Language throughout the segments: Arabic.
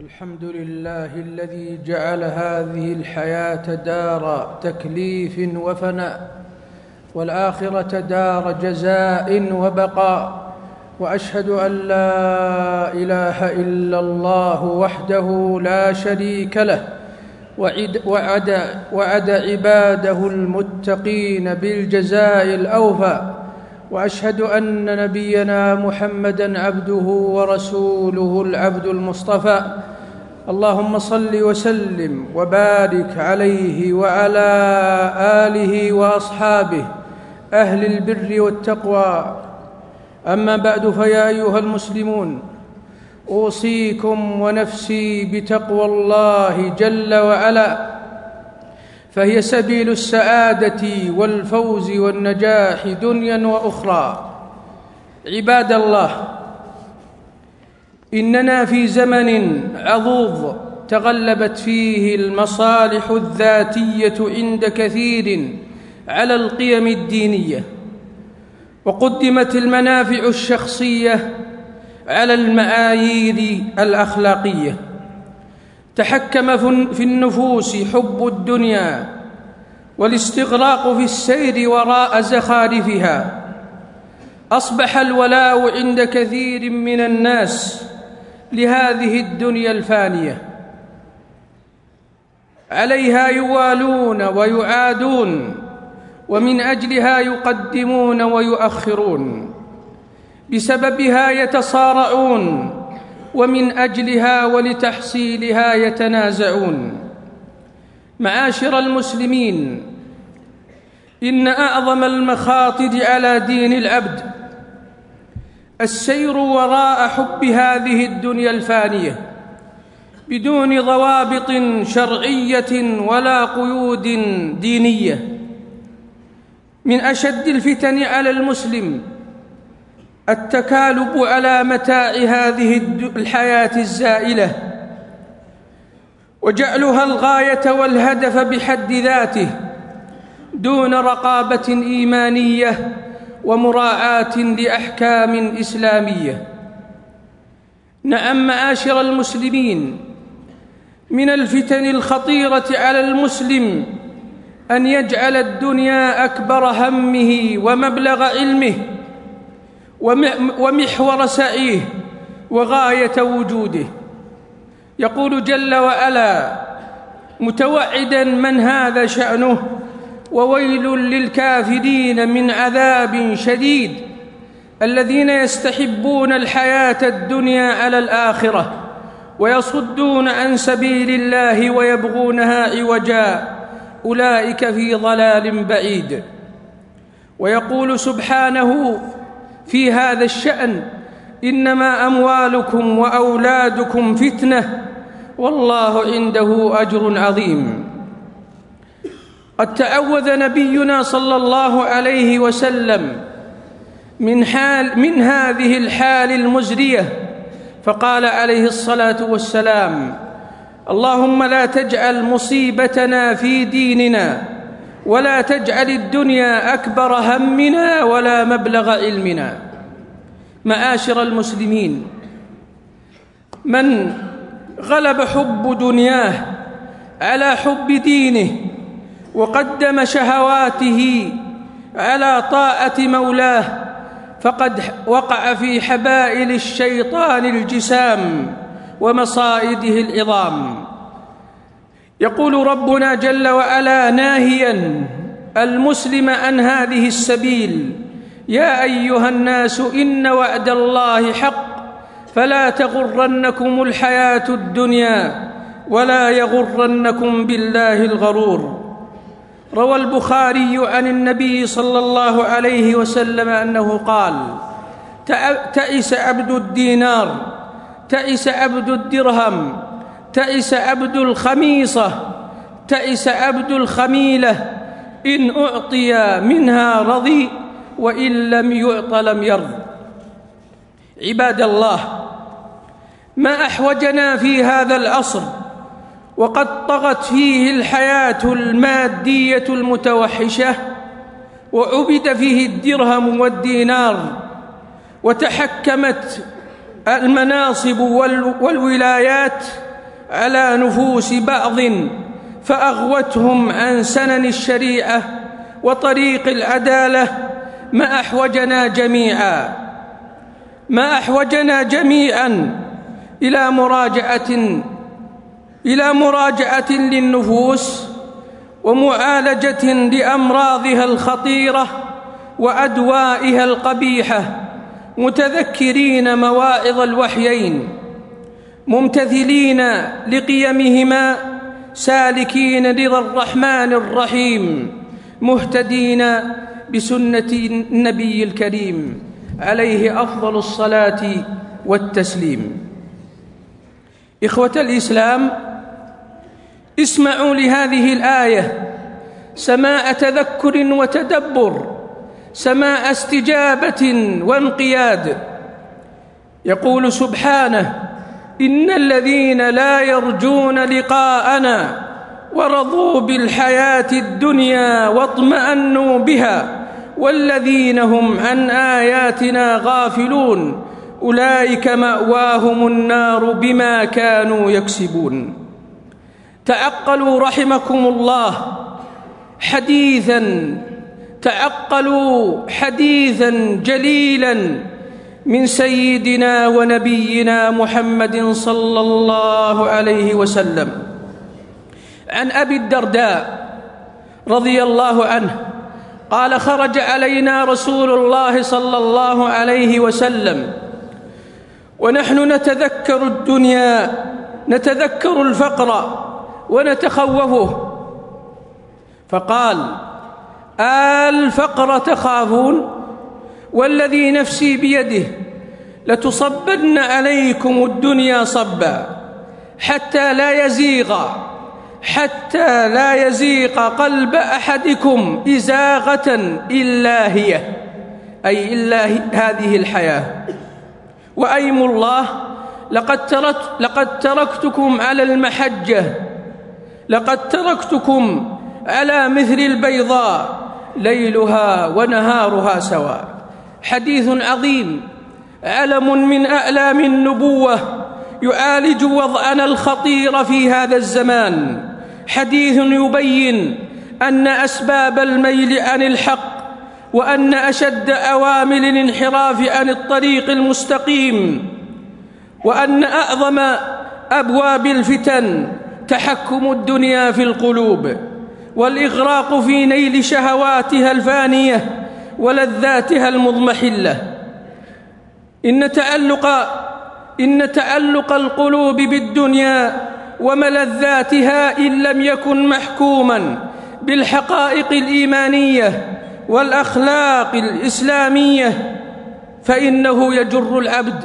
الحمد لله الذي جعل هذه الحياة دار تكليف وفناء والآخرة دار جزاء وبقاء وأشهد أن لا إله إلا الله وحده لا شريك له وعد, وعد, وعد عباده المتقين بالجزاء الأوفى. وأشهد أن نبينا محمدا عبده ورسوله العبد المصطفى. اللهم صل وسلم وبارك عليه وعلى آله وأصحابه أهل البر والتقوى. أما بعد فيا أيها المسلمون أوصيكم ونفسي بتقوى الله جل وعلا. فهي سبيل السعادة والفوز والنجاح دنيا وأخرى. عباد الله إننا في زمن عضوض تغلبت فيه المصالح الذاتية عند كثير على القيم الدينية وقدمت المنافع الشخصية على المعايير الأخلاقية. تحكم في النفوس حب الدنيا والاستغراق في السير وراء زخارفها. أصبح الولاء عند كثير من الناس لهذه الدنيا الفانية. عليها يوالون ويعادون ومن أجلها يقدمون ويؤخرون. بسببها يتصارعون ومن أجلها ولتحصيلها يتنازعون. معاشر المسلمين إن أعظم المخاطر على دين العبد السير وراء حب هذه الدنيا الفانية بدون ضوابط شرعية ولا قيود دينية. من أشد الفتن على المسلم التكالب على متاع هذه الحياة الزائلة وجعلها الغاية والهدف بحد ذاته دون رقابة إيمانية ومراعاه لأحكام إسلامية. نعم معاشر المسلمين من الفتن الخطيرة على المسلم أن يجعل الدنيا أكبر همه ومبلغ علمه ومحور سعيه وغاية وجوده. يقول جل وعلا متوعدا من هذا شأنه وويل للكافرين من عذاب شديد الذين يستحبون الحياة الدنيا على الآخرة ويصدون عن سبيل الله ويبغونها عوجا أولئك في ضلال بعيد. ويقول سبحانه في هذا الشأن إنما أموالكم وأولادكم فتنة والله عنده أجر عظيم. قد تعوذ نبينا صلى الله عليه وسلم من حال من هذه الحال المزرية فقال عليه الصلاة والسلام اللهم لا تجعل مصيبتنا في ديننا ولا تجعل الدنيا أكبر همنا ولا مبلغ علمنا. معاشر المسلمين من غلب حب دنياه على حب دينه وقدم شهواته على طاعة مولاه فقد وقع في حبائل الشيطان الجسام ومصائده العظام. يقول ربنا جل وعلا ناهيا المسلم عن هذه السبيل يا أيها الناس إن وعد الله حق فلا تغرنكم الحياة الدنيا ولا يغرنكم بالله الغرور. روى البخاري عن النبي صلى الله عليه وسلم أنه قال تئس عبد الدينار تئس عبد الدرهم تئس عبد الخميصة تئس عبد الخميلة إن أعطي منها رضي وإن لم يعط لم يرض. عباد الله ما أحوجنا في هذا العصر وقد طغت فيه الحياة المادية المتوحشة وعبد فيه الدرهم والدينار وتحكمت المناصب والولايات على نفوس بعض فأغوتهم عن سنن الشريعة وطريق العدالة ما أحوجنا جميعا ما أحوجنا جميعا إلى مراجعة إلى مراجعة للنفوس ومعالجة لأمراضها الخطيرة وأدوائها القبيحة متذكرين مواعظ الوحيين. ممتثلين لقيمهما سالكين رضا الرحمن الرحيم مهتدين بسنة النبي الكريم عليه أفضل الصلاة والتسليم. إخوة الإسلام اسمعوا لهذه الآية سماء تذكر وتدبر سماء استجابة وانقياد. يقول سبحانه إن الذين لا يرجون لقاءنا ورضوا بالحياة الدنيا واطمأنوا بها والذين هم عن آياتنا غافلون أولئك مأواهم النار بما كانوا يكسبون تعقلوا رحمكم الله حديثا تعقلوا حديثا جليلا من سيدنا ونبينا محمد صلى الله عليه وسلم. عن أبي الدرداء رضي الله عنه قال خرج علينا رسول الله صلى الله عليه وسلم. ونحن نتذكر الدنيا نتذكر الفقر ونتخوفه. فقال الفقر تخافون؟ والذي نفسي بيده لتصبن عليكم الدنيا صبا حتى لا يزيغ حتى لا يزيق قلب أحدكم إزاغة إلا هي أي إلا هذه الحياة. وأيم الله لقد, تركت لقد تركتكم على المحجة لقد تركتكم على مثل البيضاء ليلها ونهارها سواء. حديث عظيم علم من أعلام النبوة يعالج وضعنا الخطير في هذا الزمان. حديث يبين أن أسباب الميل عن الحق وأن أشد أوامل الانحراف عن الطريق المستقيم وأن أعظم أبواب الفتن تحكم الدنيا في القلوب والإغراق في نيل شهواتها الفانية ولذاتها المضمحلة. إن تعلق إن تعلق القلوب بالدنيا وملذاتها إن لم يكن محكوما بالحقائق الإيمانية والأخلاق الإسلامية فإنه يجر العبد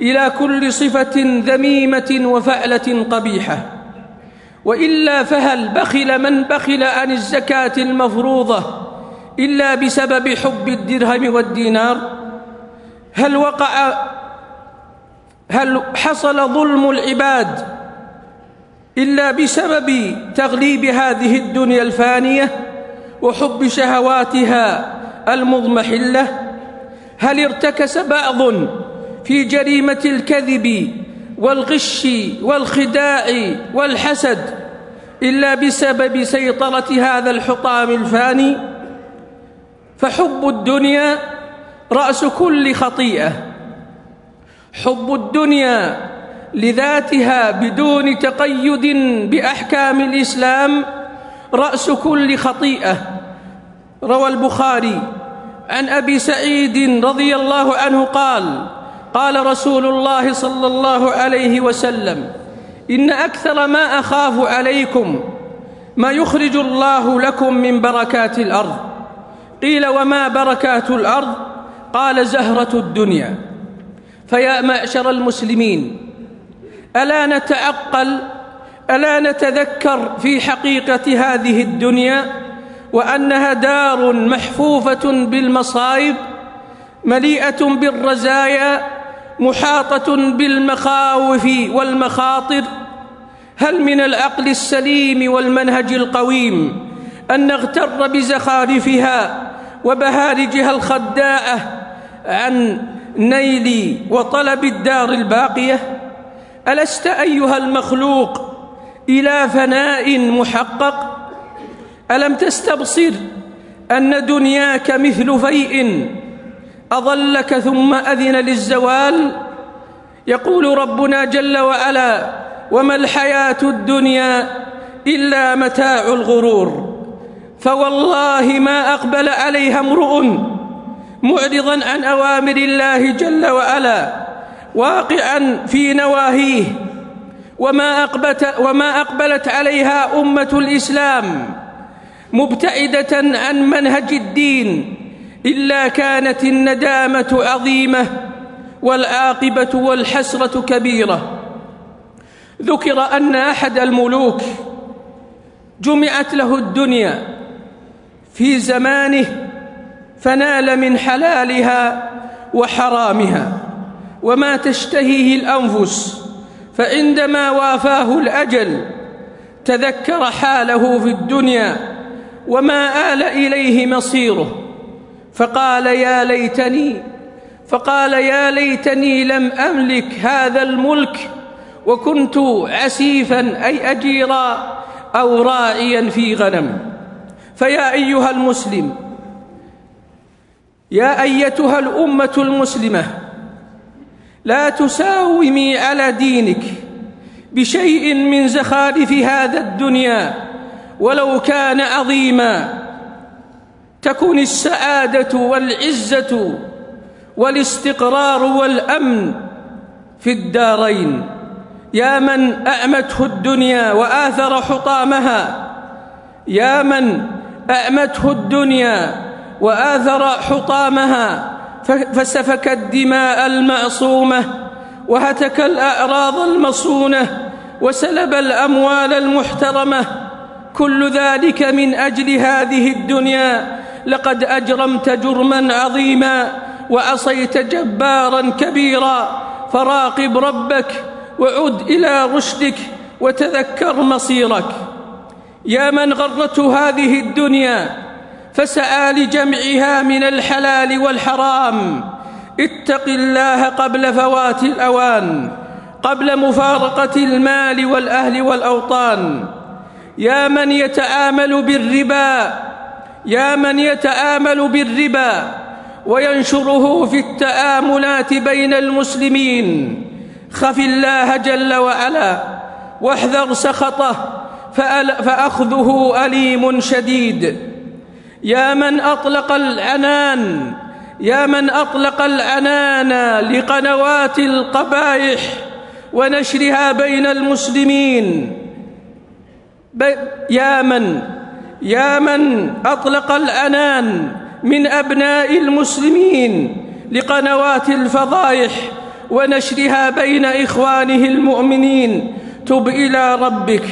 إلى كل صفة ذميمة وفعلة قبيحة. وإلا فهل بخل من بخل عن الزكاة المفروضة إلا بسبب حب الدرهم والدينار. هل وقع هل حصل ظلم العباد إلا بسبب تغليب هذه الدنيا الفانية وحب شهواتها المضمحلة؟ هل ارتكس بعض في جريمة الكذب والغش والخداع والحسد إلا بسبب سيطرة هذا الحطام الفاني؟ فحب الدنيا رأس كل خطيئة. حب الدنيا لذاتها بدون تقيد بأحكام الإسلام رأس كل خطيئة. روى البخاري عن أبي سعيد رضي الله عنه قال قال رسول الله صلى الله عليه وسلم إن أكثر ما أخاف عليكم ما يخرج الله لكم من بركات الأرض. قيل وما بركات الأرض؟ قال زهرة الدنيا. فيا معشر المسلمين ألا نتعقل ألا نتذكر في حقيقة هذه الدنيا وأنها دار محفوفة بالمصائب مليئة بالرزايا محاطة بالمخاوف والمخاطر. هل من العقل السليم والمنهج القويم أن نغتر بزخارفها وبهارجها الخداعة عن نيل وطلب الدار الباقية. ألست أيها المخلوق إلى فناء محقق؟ ألم تستبصر أن دنياك مثل فيء أظلك ثم أذن للزوال؟ يقول ربنا جل وعلا وما الحياة الدنيا إلا متاع الغرور. فوالله ما أقبل عليها امرؤ معرضا عن أوامر الله جل وعلا واقعا في نواهيه وما أقبلت, وما أقبلت عليها أمة الإسلام مبتعدة عن منهج الدين إلا كانت الندامة عظيمة والعاقبة والحسرة كبيرة. ذكر أن أحد الملوك جمعت له الدنيا في زمانه فنال من حلالها وحرامها وما تشتهيه الأنفس فعندما وافاه الأجل تذكر حاله في الدنيا وما آل إليه مصيره فقال يا ليتني فقال يا ليتني لم أملك هذا الملك وكنت عسيفا أي أجيرا أو راعيا في غنم. فيا أيها المسلم يا أيتها الأمة المسلمة لا تساومي على دينك بشيء من زخارف هذا الدنيا ولو كان عظيما. تكن السعادة والعزة والاستقرار والأمن في الدارين. يا من أعمته الدنيا وآثر حطامها يا من أعمته الدنيا وآثر حطامها فسفك الدماء المعصومة وهتك الأعراض المصونة وسلب الأموال المحترمة. كل ذلك من أجل هذه الدنيا. لقد أجرمت جرما عظيما وعصيت جبارا كبيرا. فراقب ربك وعد إلى رشدك وتذكر مصيرك. يا من غرته هذه الدنيا فسعى لجمعها من الحلال والحرام. اتق الله قبل فوات الأوان قبل مفارقة المال والأهل والأوطان. يا من يتآمل بالربا يا من يتآمل بالربا وينشره في التآملات بين المسلمين. خف الله جل وعلا واحذر سخطه فأخذه أليم شديد. يا من أطلق العنان يا من أطلق العنان لقنوات القبائح ونشرها بين المسلمين. يا من يا من أطلق العنان من أبناء المسلمين لقنوات الفضائح ونشرها بين إخوانه المؤمنين. تب إلى ربك.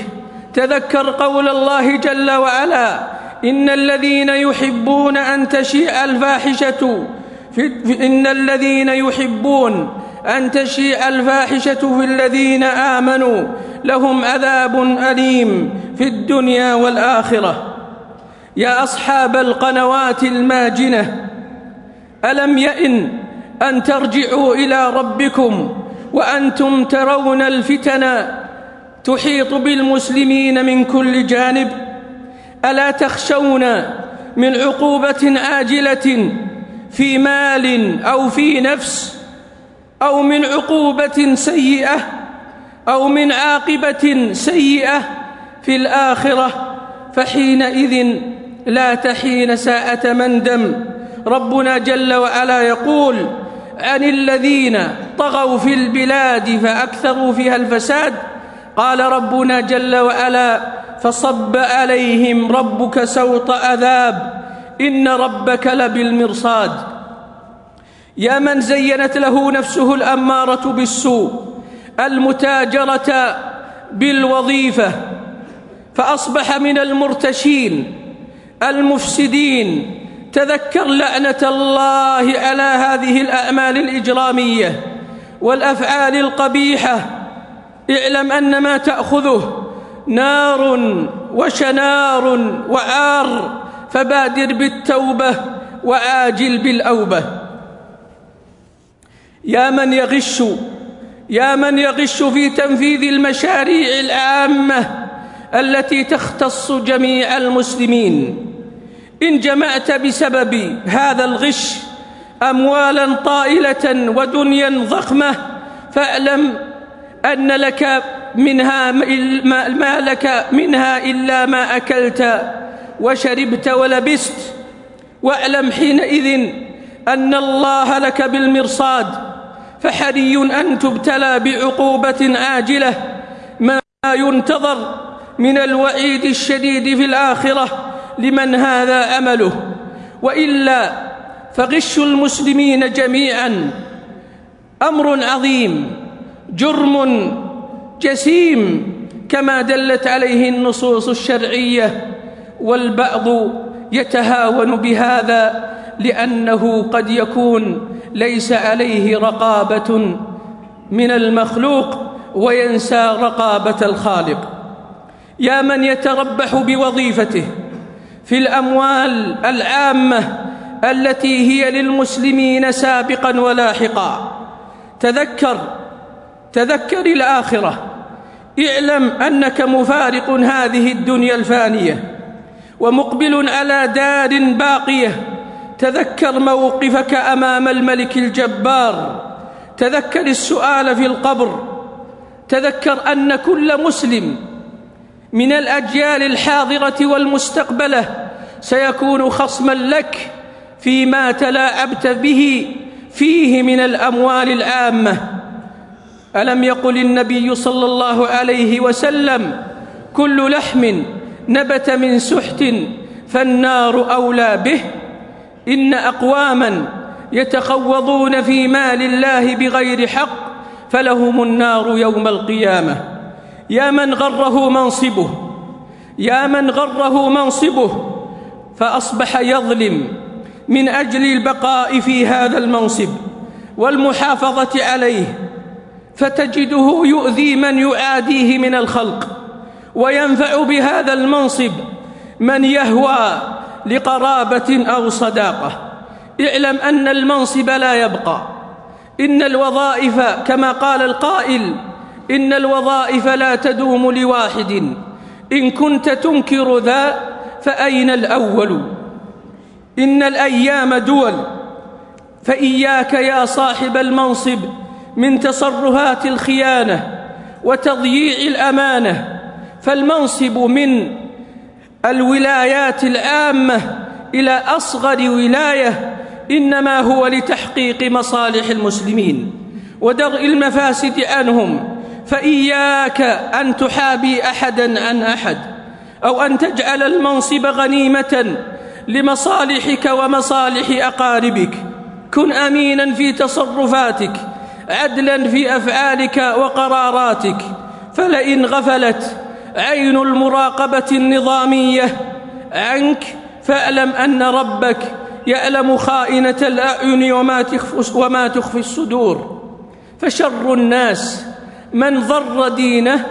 تذكر قول الله جل وعلا إن الذين يحبون أن تشيع الفاحشة في إن الذين يحبون أن تشيع الفاحشة في الذين آمنوا لهم عذاب أليم في الدنيا والآخرة. يا أصحاب القنوات الماجنة ألم يئن أن ترجعوا إلى ربكم وأنتم ترون الفتن تحيط بالمسلمين من كل جانب. ألا تخشون من عقوبة عاجلة في مال أو في نفس أو من عقوبة سيئة أو من عاقبة سيئة في الآخرة فحينئذ لا تحين ساءة مندم ربنا جل وعلا يقول عن الذين طغوا في البلاد فأكثروا فيها الفساد قال ربنا جل وعلا فصب عليهم ربك سوط عذاب إن ربك لبالمرصاد. يا من زينت له نفسه الأمارة بالسوء المتاجرة بالوظيفة فأصبح من المرتشين المفسدين. تذكر لعنة الله على هذه الأعمال الإجرامية والأفعال القبيحة. اعلم أن ما تأخذه نار وشنار وعار فبادر بالتوبة وعاجل بالأوبة. يا من يغش يا من يغش في تنفيذ المشاريع العامة التي تختص جميع المسلمين. إن جمعت بسبب هذا الغش أموالا طائلة ودنيا ضخمة فأعلم أن لك منها ما لك منها إلا ما أكلت وشربت ولبست. واعلم حينئذ أن الله لك بالمرصاد فحري أن تبتلى بعقوبة عاجلة ما ينتظر من الوعيد الشديد في الآخرة لمن هذا أمله وإلا فغش المسلمين جميعا. أمر عظيم. جرم جسيم كما دلت عليه النصوص الشرعية والبعض يتهاون بهذا لأنه قد يكون ليس عليه رقابة من المخلوق وينسى رقابة الخالق. يا من يتربح بوظيفته في الأموال العامة التي هي للمسلمين سابقا ولاحقا تذكر تذكر الآخرة. اعلم أنك مفارق هذه الدنيا الفانية ومقبل على دار باقية. تذكر موقفك أمام الملك الجبار. تذكر السؤال في القبر. تذكر أن كل مسلم من الأجيال الحاضرة والمستقبلة سيكون خصما لك فيما تلاعبت به فيه من الأموال العامة ألم يقل النبي صلى الله عليه وسلم كل لحم نبت من سحت فالنار أولى به؟ إن أقواما يتخوضون في مال الله بغير حق فلهم النار يوم القيامة. يا من غره منصبه يا من غره منصبه فأصبح يظلم من أجل البقاء في هذا المنصب والمحافظة عليه. فتجده يؤذي من يعاديه من الخلق وينفع بهذا المنصب من يهوى لقرابة أو صداقة. اعلم أن المنصب لا يبقى. إن الوظائف كما قال القائل إن الوظائف لا تدوم لواحد. إن كنت تنكر ذا فأين الأول؟ إن الأيام دول فإياك يا صاحب المنصب من تصرفات الخيانة وتضييع الأمانة فالمنصب من الولايات العامة إلى أصغر ولاية إنما هو لتحقيق مصالح المسلمين ودرء المفاسد عنهم فإياك أن تحابي أحدا عن أحد أو أن تجعل المنصب غنيمة لمصالحك ومصالح أقاربك كن أمينا في تصرفاتك عدلا في أفعالك وقراراتك فلئن غفلت عين المراقبة النظامية عنك فاعلم أن ربك يعلم خائنة الأعين وما تخفي, وما تخفي الصدور. فشر الناس من ضر دينه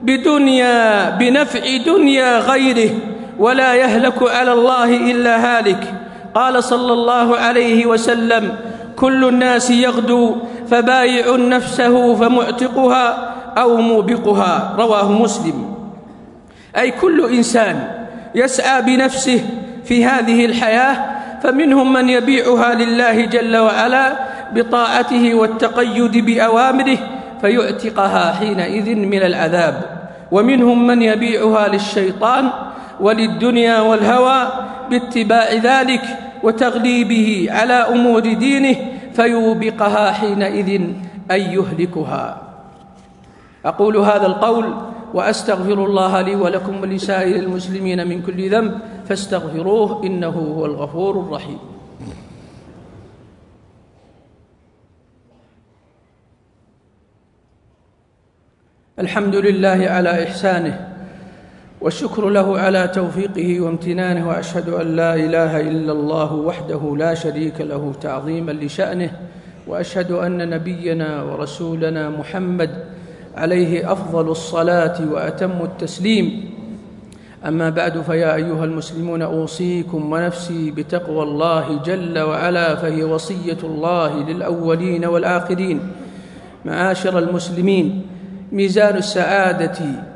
بدنيا بنفع دنيا غيره ولا يهلك على الله إلا هالك. قال صلى الله عليه وسلم كل الناس يغدو فبايع نفسه فمعتقها أو موبقها. رواه مسلم. أي كل إنسان يسعى بنفسه في هذه الحياة فمنهم من يبيعها لله جل وعلا بطاعته والتقيد بأوامره فيعتقها حينئذ من العذاب. ومنهم من يبيعها للشيطان وللدنيا والهوى باتباع ذلك وتغليبه على أمور دينه فيوبقها حينئذ أن يهلكها. أقول هذا القول وأستغفر الله لي ولكم ولسائر المسلمين من كل ذنب فاستغفروه إنه هو الغفور الرحيم. الحمد لله على إحسانه والشكر له على توفيقه وامتنانه وأشهد أن لا إله إلا الله وحده لا شريك له تعظيما لشأنه وأشهد أن نبينا ورسولنا محمد عليه أفضل الصلاة وأتم التسليم. أما بعد فيا أيها المسلمون أوصيكم ونفسي بتقوى الله جل وعلا فهي وصية الله للأولين والآخرين. معاشر المسلمين ميزان السعادة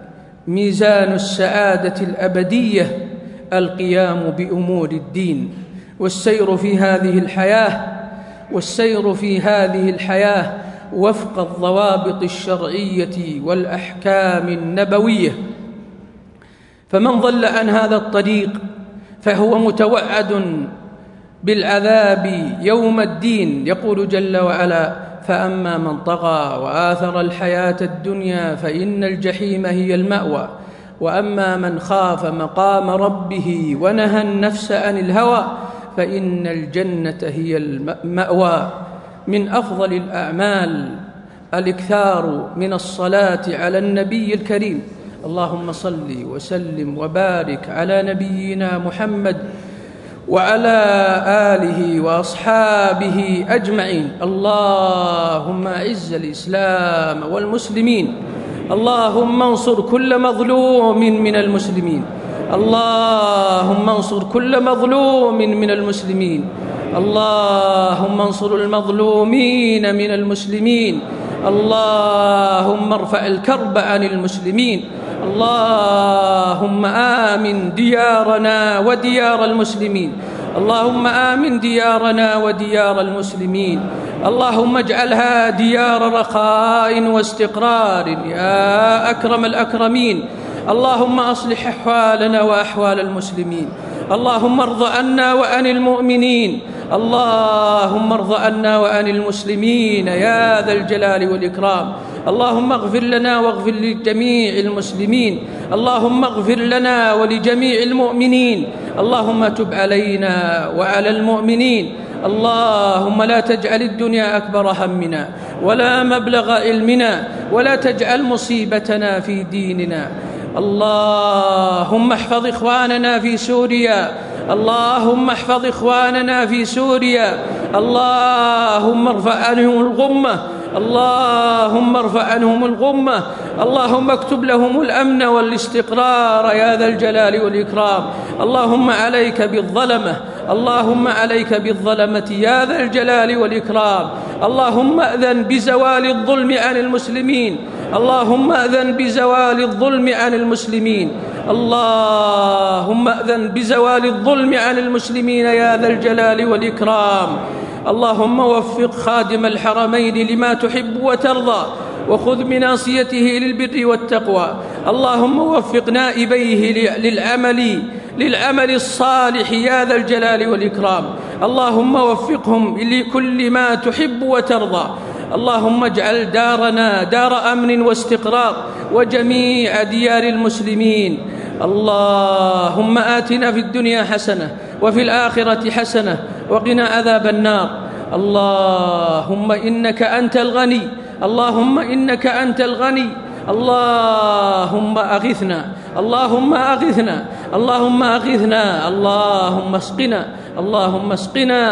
ميزان السعادة الأبدية القيام بأمور الدين. والسير في هذه الحياة والسير في هذه الحياة وفق الضوابط الشرعية والأحكام النبوية. فمن ضل عن هذا الطريق فهو متوعد بالعذاب يوم الدين يقول جل وعلا فأما من طغى وآثر الحياة الدنيا فإن الجحيم هي المأوى. وأما من خاف مقام ربه ونهى النفس عن الهوى فإن الجنة هي المأوى. من أفضل الأعمال الإكثار من الصلاة على النبي الكريم. اللهم صل وسلم وبارك على نبينا محمد وعلى آله وأصحابه أجمعين. اللهم أعز الإسلام والمسلمين. اللهم انصر كل مظلوم من المسلمين. اللهم انصر كل مظلوم من المسلمين. اللهم انصر المظلومين من المسلمين. اللهم ارفع الكرب عن المسلمين. اللهم آمن ديارنا وديار المسلمين. اللهم آمن ديارنا وديار المسلمين. اللهم اجعلها ديار رخاء واستقرار. يا أكرم الأكرمين. اللهم أصلح أحوالنا وأحوال المسلمين. اللهم ارض عنا وعن المؤمنين. اللهم ارض عنا وعن المسلمين يا ذا الجلال والإكرام. اللهم اغفر لنا واغفر لجميع المسلمين. اللهم اغفر لنا ولجميع المؤمنين. اللهم تب علينا وعلى المؤمنين. اللهم لا تجعل الدنيا أكبر همنا ولا مبلغ علمنا ولا تجعل مصيبتنا في ديننا. اللهم احفظ إخواننا في سوريا. اللهم احفظ إخواننا في سوريا. اللهم ارفع عنهم الغمة. اللهم ارفع عنهم الغمة. اللهم اكتب لهم الأمن والاستقرار يا ذا الجلال والإكرام. اللهم عليك بالظلمة. اللهم عليك بالظلمة يا ذا الجلال والإكرام. اللهم ائذن بزوال الظلم عن المسلمين. اللهم ائذن بزوال الظلم عن المسلمين. اللهم ائذن بزوال الظلم عن المسلمين يا ذا الجلال والإكرام. اللهم وفق خادم الحرمين لما تحب وترضى وخذ بناصيته للبر والتقوى. اللهم وفق نائبيه للعمل للعمل الصالح يا ذا الجلال والإكرام. اللهم وفقهم لكل ما تحب وترضى. اللهم اجعل دارنا دار أمن واستقرار وجميع ديار المسلمين. اللهم آتنا في الدنيا حسنة وفي الآخرة حسنة وقنا عذاب النار. اللهم إنك أنت الغني. اللهم إنك أنت الغني. اللهم أغثنا. اللهم أغثنا. اللهم أغثنا. اللهم اسقنا. اللهم اسقنا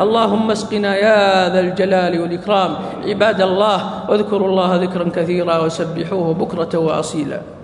اللهم اسقنا يا ذا الجلال والإكرام. عباد الله واذكروا الله ذكرا كثيرا وسبحوه بكرة وأصيلا.